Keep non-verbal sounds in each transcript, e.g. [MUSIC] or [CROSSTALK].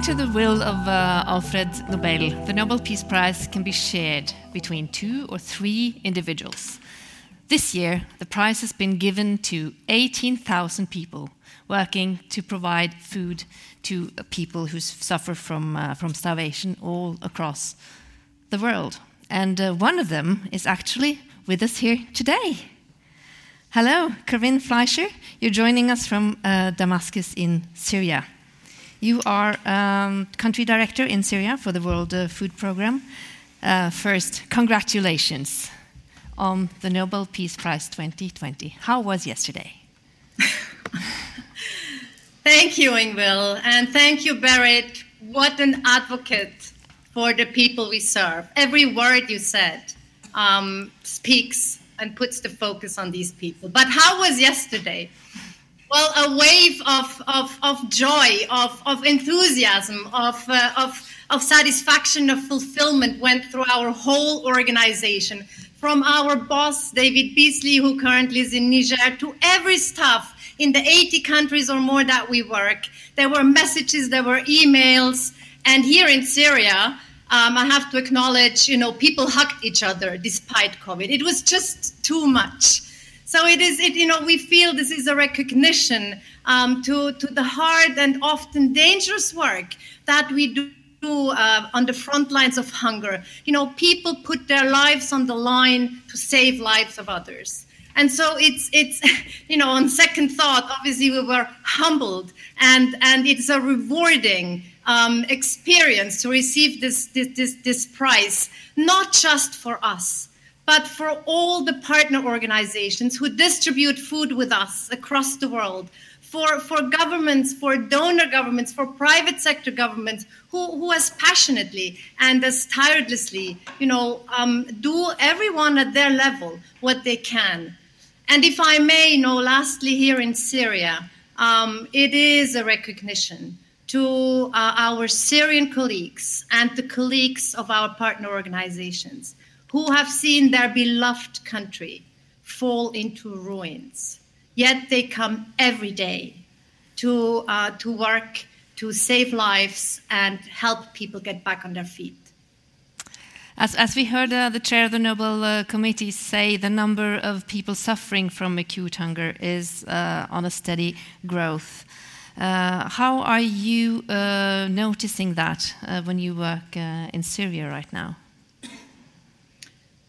According to the will of uh, Alfred Nobel, the Nobel Peace Prize can be shared between two or three individuals. This year, the prize has been given to 18,000 people working to provide food to people who suffer from, uh, from starvation all across the world. And uh, one of them is actually with us here today. Hello, Corinne Fleischer. You're joining us from uh, Damascus in Syria. You are um, country director in Syria for the World uh, Food Programme. Uh, first, congratulations on the Nobel Peace Prize 2020. How was yesterday? [LAUGHS] thank you, Ingvill, and thank you, Berit. What an advocate for the people we serve. Every word you said um, speaks and puts the focus on these people. But how was yesterday? Well, a wave of, of, of joy, of, of enthusiasm, of, uh, of, of satisfaction, of fulfillment went through our whole organization from our boss, David Beasley, who currently is in Niger, to every staff in the 80 countries or more that we work. There were messages, there were emails. And here in Syria, um, I have to acknowledge, you know, people hugged each other despite COVID. It was just too much. So it is, it, you know, we feel this is a recognition um, to, to the hard and often dangerous work that we do uh, on the front lines of hunger. You know, people put their lives on the line to save lives of others. And so it's it's [LAUGHS] you know on second thought, obviously we were humbled and and it's a rewarding um, experience to receive this, this this this prize, not just for us, but for all the partner organizations who distribute food with us across the world, for, for governments, for donor governments, for private sector governments who, who as passionately and as tirelessly, you know, um, do everyone at their level what they can. And if I may, you know, lastly here in Syria, um, it is a recognition to uh, our Syrian colleagues and the colleagues of our partner organizations who have seen their beloved country fall into ruins Yet they come every day to, uh, to work, to save lives, and help people get back on their feet. As, as we heard uh, the chair of the Nobel uh, Committee say, the number of people suffering from acute hunger is uh, on a steady growth. Uh, how are you uh, noticing that when you work in Syria right now?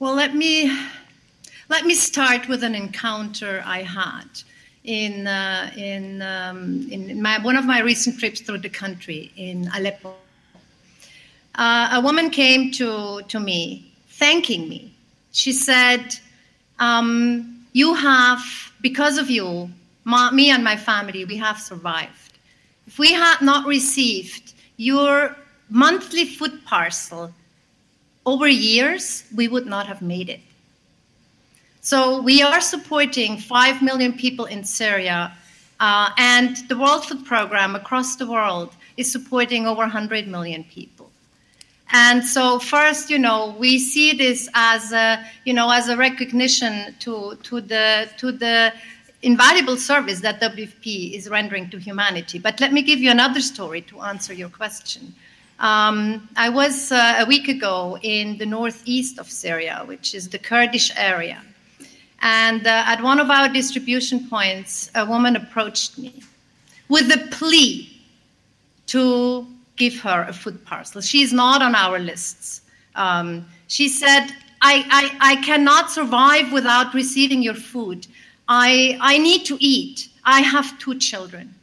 Well, let me let me start with an encounter I had in, uh, in, um, in my, one of my recent trips through the country in Aleppo. Uh, a woman came to, to me thanking me. She said, um, You have, because of you, me and my family, we have survived. If we had not received your monthly food parcel over years, we would not have made it. So we are supporting 5 million people in Syria, uh, and the World Food Programme across the world is supporting over 100 million people. And so first, you know, we see this as a, you know, as a recognition to, to, the, to the invaluable service that WFP is rendering to humanity. But let me give you another story to answer your question. Um, I was uh, a week ago in the northeast of Syria, which is the Kurdish area. And uh, at one of our distribution points, a woman approached me with a plea to give her a food parcel. She's not on our lists. Um, she said, I, I, I cannot survive without receiving your food. I, I need to eat. I have two children.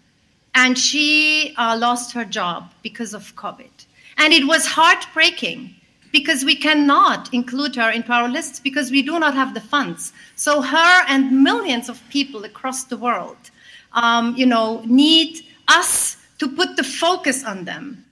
And she uh, lost her job because of COVID. And it was heartbreaking because we cannot include her into our lists because we do not have the funds. So her and millions of people across the world, um, you know, need us to put the focus on them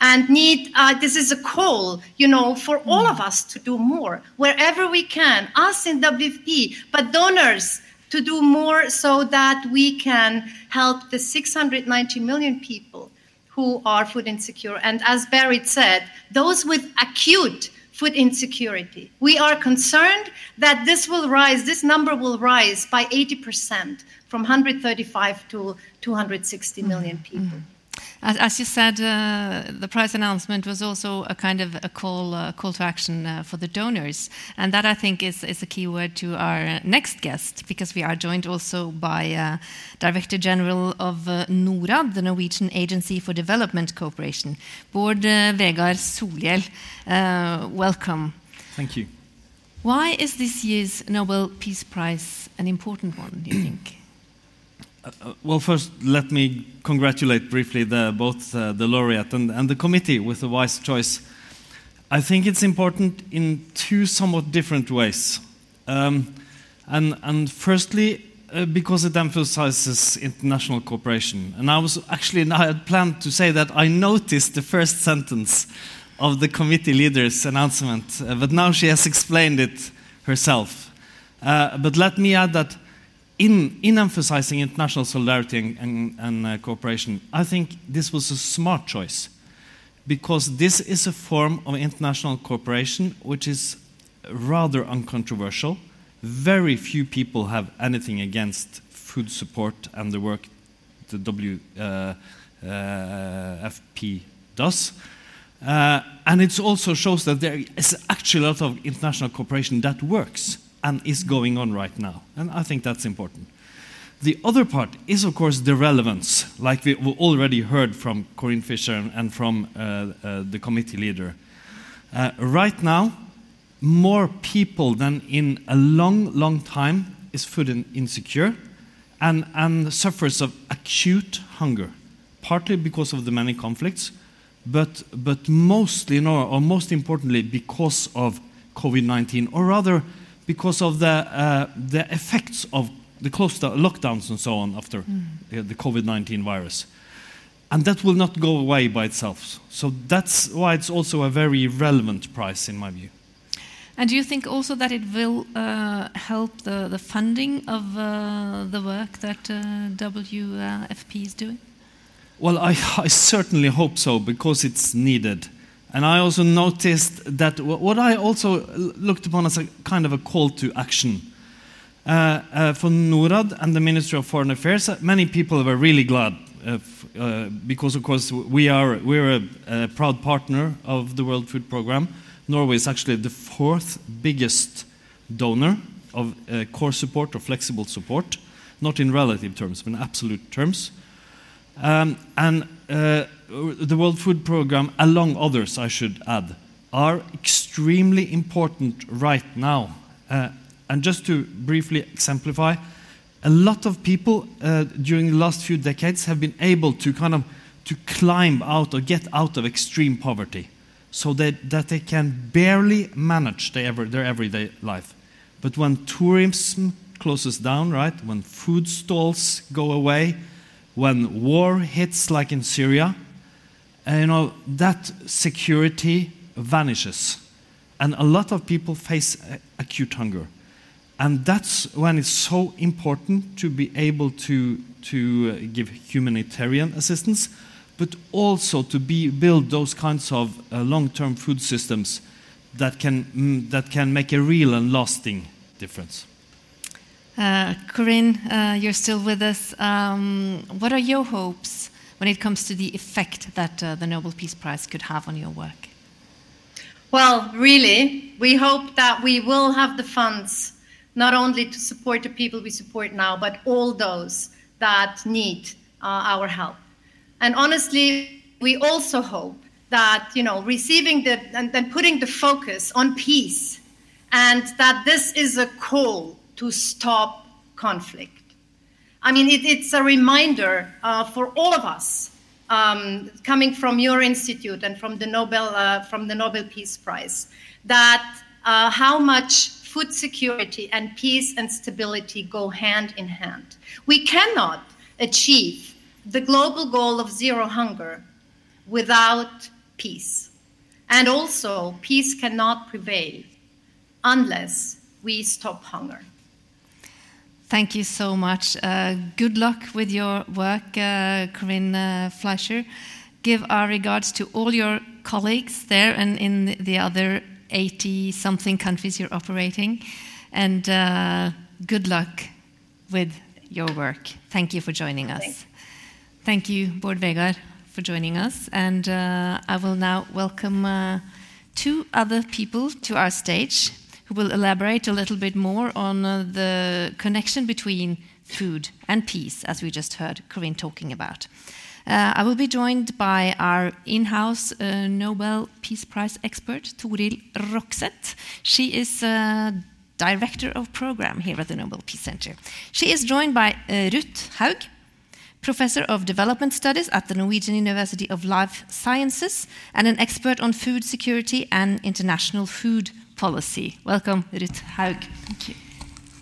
and need uh, this is a call you know for all of us to do more wherever we can us in wfp but donors to do more so that we can help the 690 million people who are food insecure. And as Berit said, those with acute food insecurity. We are concerned that this will rise, this number will rise by 80% from 135 to 260 million mm-hmm. As, as you said, uh, the prize announcement was also a kind of a call, uh, call to action uh, for the donors. And that I think is, is a key word to our next guest, because we are joined also by uh, Director General of uh, NORAD, the Norwegian Agency for Development Cooperation, Bård uh, Vegar Solhjell. welcome. Thank you. Why is this year's Nobel Peace Prize an important one, do you think? Uh, well, first, let me congratulate briefly the, both uh, the laureate and, and, the committee with a wise choice. I think it's important in two somewhat different ways. Um, and, and, firstly, uh, because it emphasizes international cooperation. And I was actually, I had planned to say that I noticed the first sentence of the committee leader's announcement, uh, but now she has explained it herself. Uh, but let me add that in, in emphasizing international solidarity and, and, and uh, cooperation, I think this was a smart choice because this is a form of international cooperation which is rather uncontroversial. Very few people have anything against food support and the work the WFP uh, uh, does. Uh, and it also shows that there is actually a lot of international cooperation that works and is going on right now. And I think that's important. The other part is, of course, the relevance, like we already heard from Corinne Fleischer and from uh, uh, the committee leader. Uh, right now, more people than in a long, long time is food insecure and, and suffers of acute hunger, partly because of the many conflicts, but, but mostly, or most importantly, because of COVID 19, or rather, because of the, uh, the effects of the closed lockdowns and so on after mm. the COVID 19 virus. And that will not go away by itself. So that's why it's also a very relevant price, in my view. And do you think also that it will uh, help the, the funding of uh, the work that uh, WFP is doing? Well, I, I certainly hope so because it's needed. And I also noticed that what I also looked upon as a kind of a call to action. Uh, uh, for NORAD and the Ministry of Foreign Affairs, uh, many people were really glad uh, uh, because, of course, we are we're a, a, proud partner of the World Food Programme. Norway is actually the fourth biggest donor of uh, core support or flexible support, not in relative terms, but in absolute terms. Um, and the World Food Programme, along others, I should add, are extremely important right now. Uh, and just to briefly exemplify, a lot of people uh, during the last few decades have been able to kind of to climb out or get out of extreme poverty so that, that they can barely manage their, ever, their everyday life. But when tourism closes down, right, when food stalls go away, when war hits like in Syria, and, you know, that security vanishes. And a lot of people face acute hunger. And that's when it's so important to be able to, to uh, give humanitarian assistance, but also to be, build those kinds of uh, long term food systems that can, mm, that can make a real and lasting difference. Uh, Corinne, uh, you're still with us. Um, what are your hopes when it comes to the effect that uh, the Nobel Peace Prize could have on your work? Well, really, we hope that we will have the funds not only to support the people we support now, but all those that need uh, our help. And honestly, we also hope that you know receiving the and then putting the focus on peace, and that this is a call to stop conflict. I mean, it, it's a reminder uh, for all of us, um, coming from your institute and from the Nobel, uh, from the Nobel Peace Prize, that uh, how much food security and peace and stability go hand in hand. We cannot achieve the global goal of zero hunger without peace. And also, peace cannot prevail unless we stop hunger. Thank you so much. Uh, good luck with your work, uh, Corinne uh, Fleischer. Give our regards to all your colleagues there and in the other 80 something countries you're operating. And uh, good luck with your work. Thank you for joining us. Thank you, Bård Vegar, for joining us. And uh, I will now welcome uh, two other people to our stage who will elaborate a little bit more on uh, the connection between food and peace, as we just heard Corinne talking about. Uh, I will be joined by our in house uh, Nobel Peace Prize expert, Toril Rokseth. She is uh, Director of Program here at the Nobel Peace Center. She is joined by uh, Ruth Haug, Professor of Development Studies at the Norwegian University of Life Sciences, and an expert on food security and international food policy. Welcome, Ruth Haug. Thank you.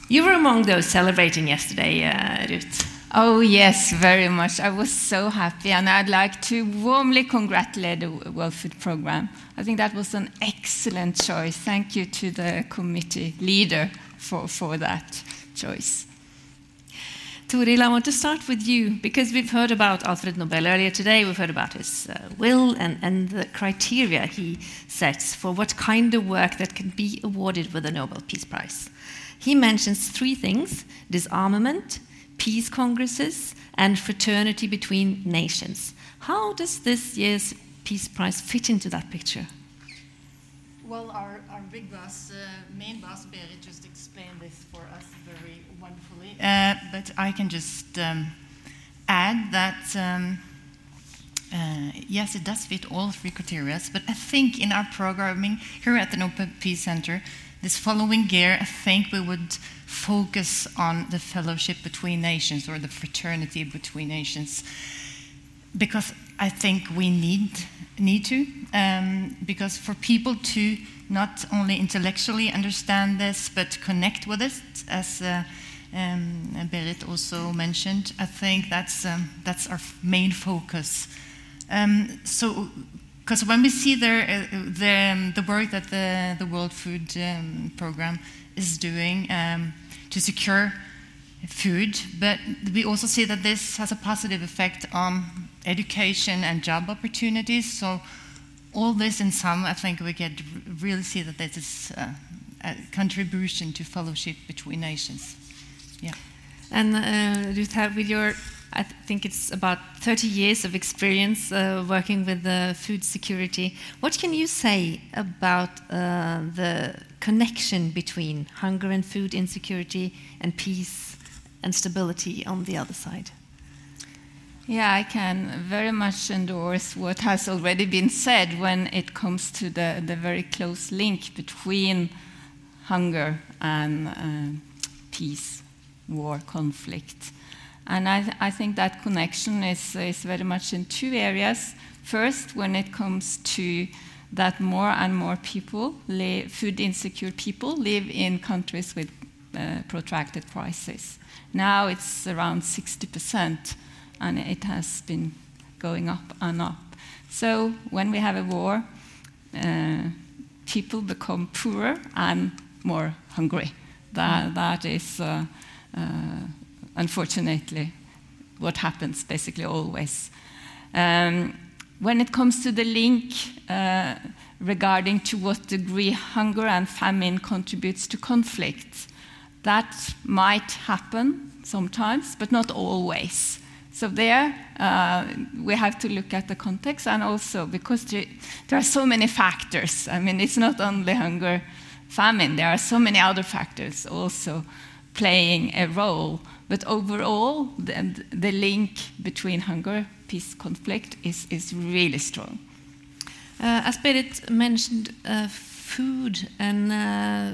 You were among those celebrating yesterday, uh, Ruth. Oh, yes, very much. I was so happy, and I'd like to warmly congratulate the World Food Programme. I think that was an excellent choice. Thank you to the committee leader for, for that choice. Toril, I want to start with you because we've heard about Alfred Nobel earlier today. We've heard about his uh, will and, and the criteria he sets for what kind of work that can be awarded with a Nobel Peace Prize. He mentions three things disarmament, peace congresses, and fraternity between nations. How does this year's Peace Prize fit into that picture? Well, our, our big boss, uh, main boss, Berit, just explained this for us very wonderfully. Uh, but I can just um, add that, um, uh, yes, it does fit all three criteria, but I think in our programming here at the Peace Center, this following year, I think we would focus on the fellowship between nations or the fraternity between nations because I think we need need to um, because for people to not only intellectually understand this but connect with it as uh, um, Berit also mentioned I think that's um, that's our main focus. Um, so because when we see the, uh, the, um, the work that the, the World Food um, Program is doing to secure food, but we also see that this has a positive effect on education and job opportunities. So, all this in sum, I think we can really see that this is uh, a contribution to fellowship between nations. Yeah. And uh, Ruth, with your, I think it's about 30 years of experience uh, working with the food security. What can you say about uh, the connection between hunger and food insecurity and peace and stability on the other side. Yeah, I can very much endorse what has already been said when it comes to the, the very close link between hunger and uh, peace, war, conflict. And I, th I think that connection is, is very much in two areas. First, when it comes to that more and more people, live, food insecure people, live in countries with uh, protracted crisis. Now it's around 60%, and it has been going up and up. So when we have a war, uh, people become poorer and more hungry. That, that is, uh, uh unfortunately, what happens basically always. Um, when it comes to the link uh, regarding to what degree hunger and famine contributes to conflict, that might happen sometimes, but not always. So there, uh, we have to look at the context, and also because there, are so many factors. I mean, it's not only hunger, famine. There are so many other factors also playing a role. But overall, the, the link between hunger, peace, conflict is, is really strong. Uh, as Berit mentioned, uh, food and uh,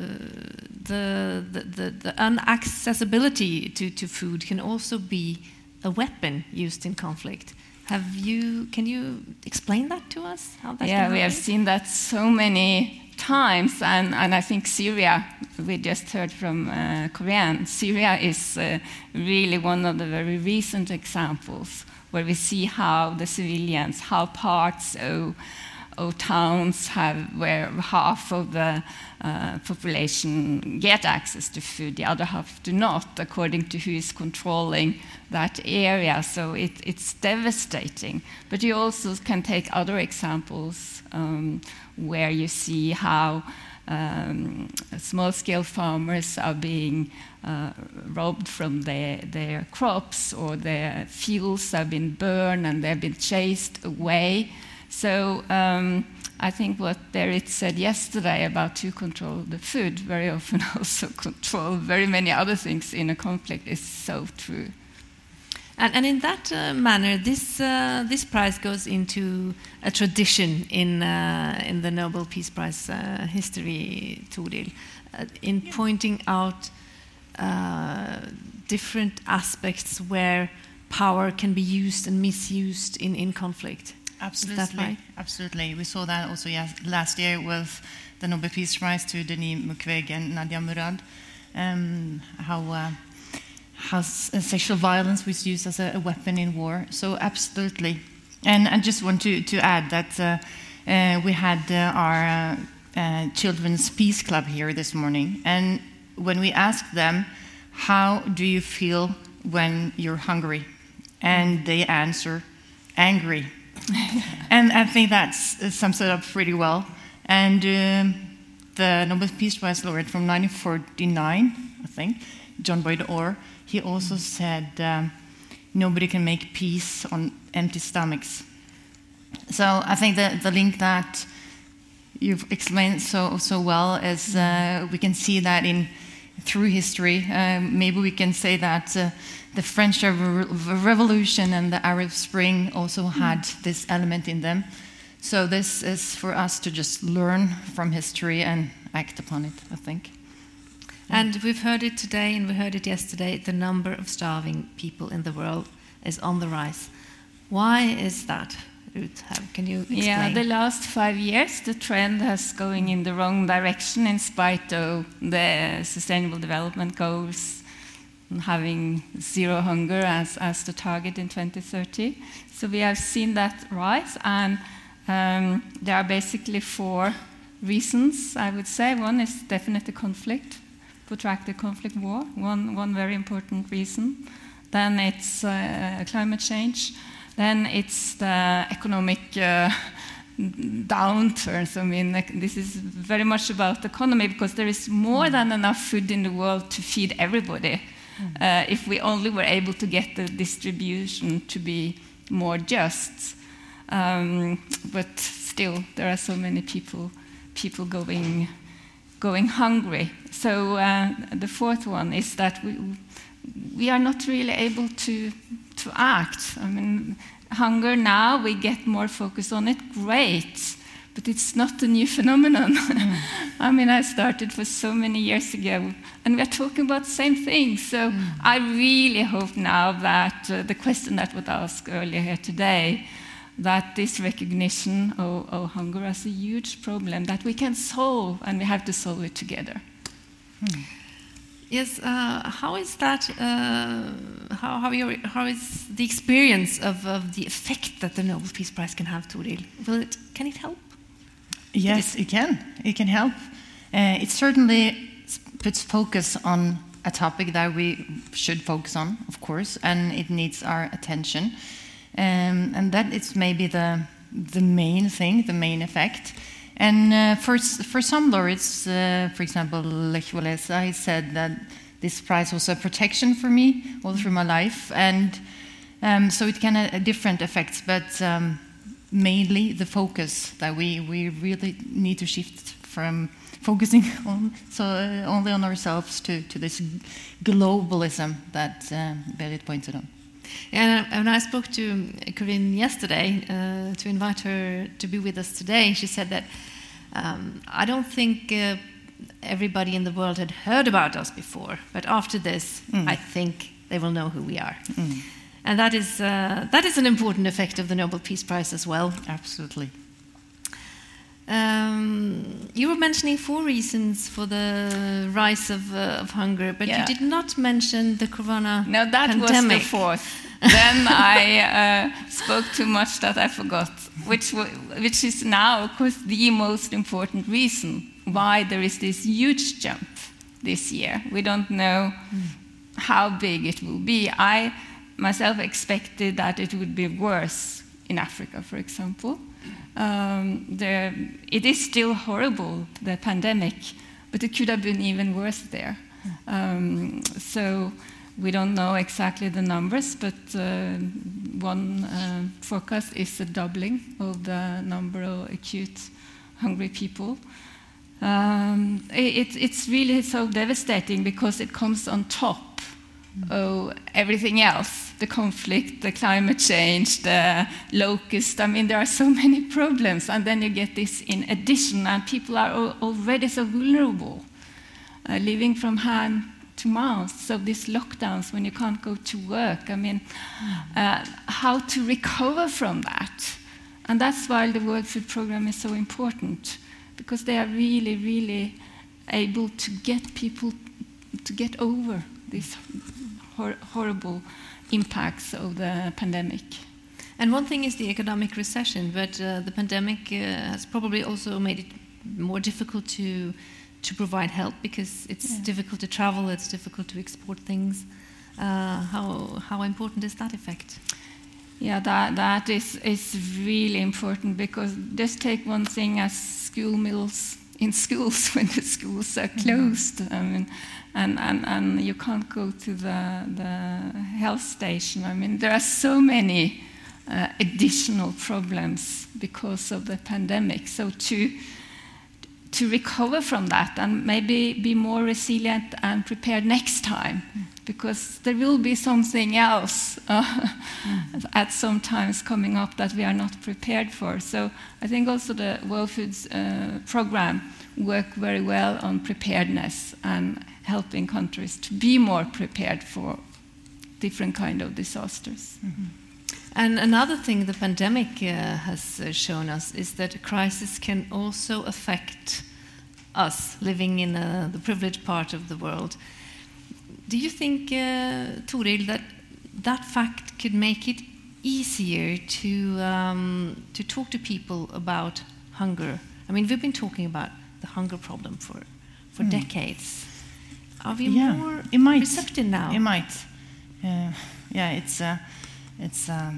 the, the, the, the, unaccessibility to, to food can also be a weapon used in conflict. Have you? Can you explain that to us? yeah, we have seen that so many times, and, and I think Syria, we just heard from uh, Corinne, Syria is uh, really one of the very recent examples where we see how the civilians, how parts of, of towns have, where half of the uh, population get access to food, the other half do not, according to who is controlling that area. So it, it's devastating. But you also can take other examples um, where you see how um, small scale farmers are being uh, robbed from their, their crops or their fields have been burned and they've been chased away. So um, I think what Berit said yesterday about to control the food very often [LAUGHS] also control very many other things in a conflict is so true. And, and in that uh, manner, this, uh, this prize goes into a tradition in, uh, in the Nobel Peace Prize uh, history, Toril, uh, in pointing out uh, different aspects where power can be used and misused in, in conflict. Absolutely, absolutely. We saw that also yes, last year with the Nobel Peace Prize to Denis Mukwege and Nadia Murad. Um, how uh, how uh, sexual violence was used as a, a weapon in war. So absolutely, and I just want to to add that uh, uh, we had uh, our uh, uh, children's peace club here this morning, and when we asked them, "How do you feel when you're hungry?" and they answer, "Angry." [LAUGHS] and I think that sums it up pretty well. And um, the Nobel Peace Prize laureate from 1949, I think, John Boyd Orr, he also said, um, "Nobody can make peace on empty stomachs." So I think that the link that you've explained so so well is uh, we can see that in through history. Um, maybe we can say that uh, the French Revo- Revolution and the Arab Spring also had this element in them. So this is for us to just learn from history and act upon it. I think. And we've heard it today and we heard it yesterday the number of starving people in the world is on the rise. Why is that, Ruth? How- Can you explain? Yeah, the last five years, the trend has going in the wrong direction in spite of the Sustainable Development Goals having zero hunger as, as the target in 2030. So we have seen that rise, and um, there are basically four reasons, I would say. One is definitely conflict, protracted conflict war, one, one very important reason. Then it's uh, climate change. Then it's the economic uh, downturns. I mean, this is very much about the economy because there is more than enough food in the world to feed everybody. Uh, if we only were able to get the distribution to be more just, um, but still, there are so many people, people going, going hungry. So uh, the fourth one is that we, we are not really able to, to act. I mean, hunger now, we get more focus on it, great, but it's not a new [LAUGHS] phenomenon. Mm. I mean, I started for so many years ago, and we are talking about the same thing. So mm. I really hope now that uh, the question that was asked earlier here today, that this recognition of, of hunger as a huge problem that we can solve, and we have to solve it together. Hmm. Yes, uh, how is that? Uh, how, how, how is the experience of, of the effect that the Nobel Peace Prize can have, Toril? Will it, can it help? Yes, it can. It can help. Uh, it certainly puts focus on a topic that we should focus on, of course, and it needs our attention. Um, and that is maybe the, the main thing, the main effect. And uh, for, for some laureates, uh, for example, Lech Walesa, he said that this prize was a protection for me all through my life. And um, so it can have different effects, but um, mainly the focus that we, we really need to shift from focusing [LAUGHS] on so uh, only on ourselves to, to this globalism that um, Berit pointed on. And uh, when I spoke to Corinne yesterday uh, to invite her to be with us today, she said that um, I don't think uh, everybody in the world had heard about us before, but after this, I think they will know who we are. And that is, uh, that is an important effect of the Nobel Peace Prize as well. Absolutely. Um, you were mentioning four reasons for the rise of, uh, of hunger, but Yeah. you did not mention the corona No, that pandemic. was the fourth. Then I uh, spoke too much that I forgot, which, which is now, of course, the most important reason why there is this huge jump this year. We don't know how big it will be. I myself expected that it would be worse in Africa, for example. Um, there, it is still horrible, the pandemic, but it could have been even worse there. Um, so we don't know exactly the numbers, but uh, one uh, forecast is a doubling of the number of acute hungry people. Um, it, it's really so devastating because it comes on top of everything else the conflict, the climate change, the locust. I mean, there are so many [LAUGHS] problems, and then you get this in addition, and people are already so vulnerable, uh, living from hand to mouth. So, these lockdowns when you can't go to work, I mean, uh, how to recover from that. And that's why the World Food Programme is so important because they are really, really able to get people to get over these hor horrible impacts of the pandemic. And one thing is the economic recession, but uh, the pandemic uh, has probably also made it more difficult to to provide help because it's yeah. difficult to travel, it's difficult to export things. Uh, how how important is that effect? Yeah, that that is is really important because just take one thing as school meals in [LAUGHS] schools when the schools are mm-hmm. closed. I mean, and, and, and you can't go to the, the health station. I mean, there are so many uh, additional problems because of the pandemic. So to to recover from that and maybe be more resilient and prepared next time because there will be something else uh, [LAUGHS] at some times coming up that we are not prepared for. So I think also the World Foods uh, program work very well on preparedness and helping countries to be more prepared for different kind of disasters. Mm -hmm. And another thing the pandemic uh, has uh, shown us is that a crisis can also affect us living in uh, the privileged part of the world. Do you think, uh, Toril, that that fact could make it easier to um, to talk to people about hunger? I mean, we've been talking about the hunger problem for for mm. decades. Are we yeah, more it might. receptive now? It might. Uh, yeah, it's a, it's a,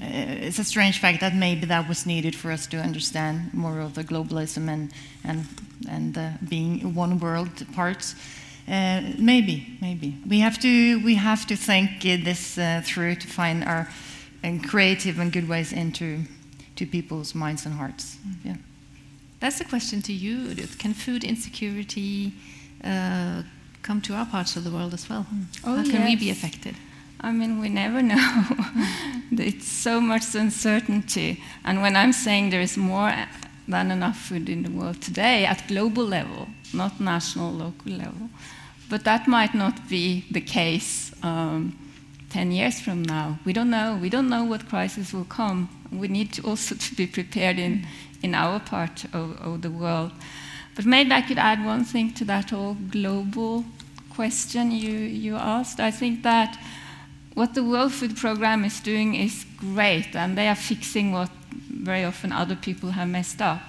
it's a strange fact that maybe that was needed for us to understand more of the globalism and and and uh, being one world parts. Uh, maybe, maybe we have to we have to think this uh, through to find our creative and good ways into to people's minds and hearts. Mm. Yeah. That's a question to you, Can food insecurity uh, come to our parts of the world as well? Mm. Oh, How can yes. we be affected? I mean, we never know. [LAUGHS] it's so much uncertainty. And when I'm saying there is more than enough food in the world today at global level, not national, local level, but that might not be the case um, 10 years from now. We don't know. We don't know what crisis will come. We need to also [LAUGHS] to be prepared in, in our part of, of the world. But maybe I could add one thing to that whole global question you, you asked. I think that what the World Food Programme is doing is great, and they are fixing what very often other people have messed up.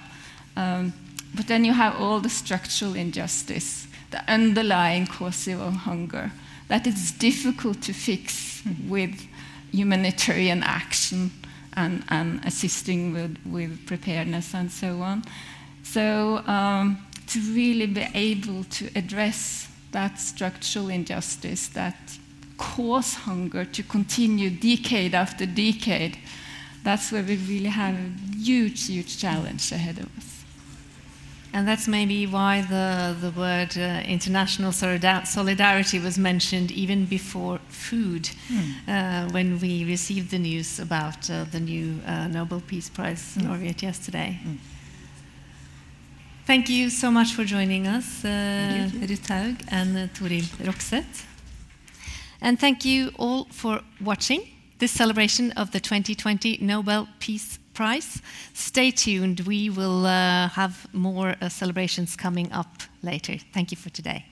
Um, but then you have all the structural injustice, the underlying cause of hunger, that it's difficult to fix with humanitarian action and, and assisting with, with preparedness and so on. So, um, to really be able to address that structural injustice that cause hunger to continue decade after decade, that's where we really have a huge, huge challenge ahead of us. And that's maybe why the, the word uh, international solidarity was mentioned even before food, mm. uh, when we received the news about uh, the new uh, Nobel Peace Prize mm. laureate yesterday. Mm. Thank you so much for joining us, uh, Ruth Haug and uh, Toril Rokseth. And thank you all for watching this celebration of the 2020 Nobel Peace Prize. Stay tuned, we will uh, have more uh, celebrations coming up later. Thank you for today.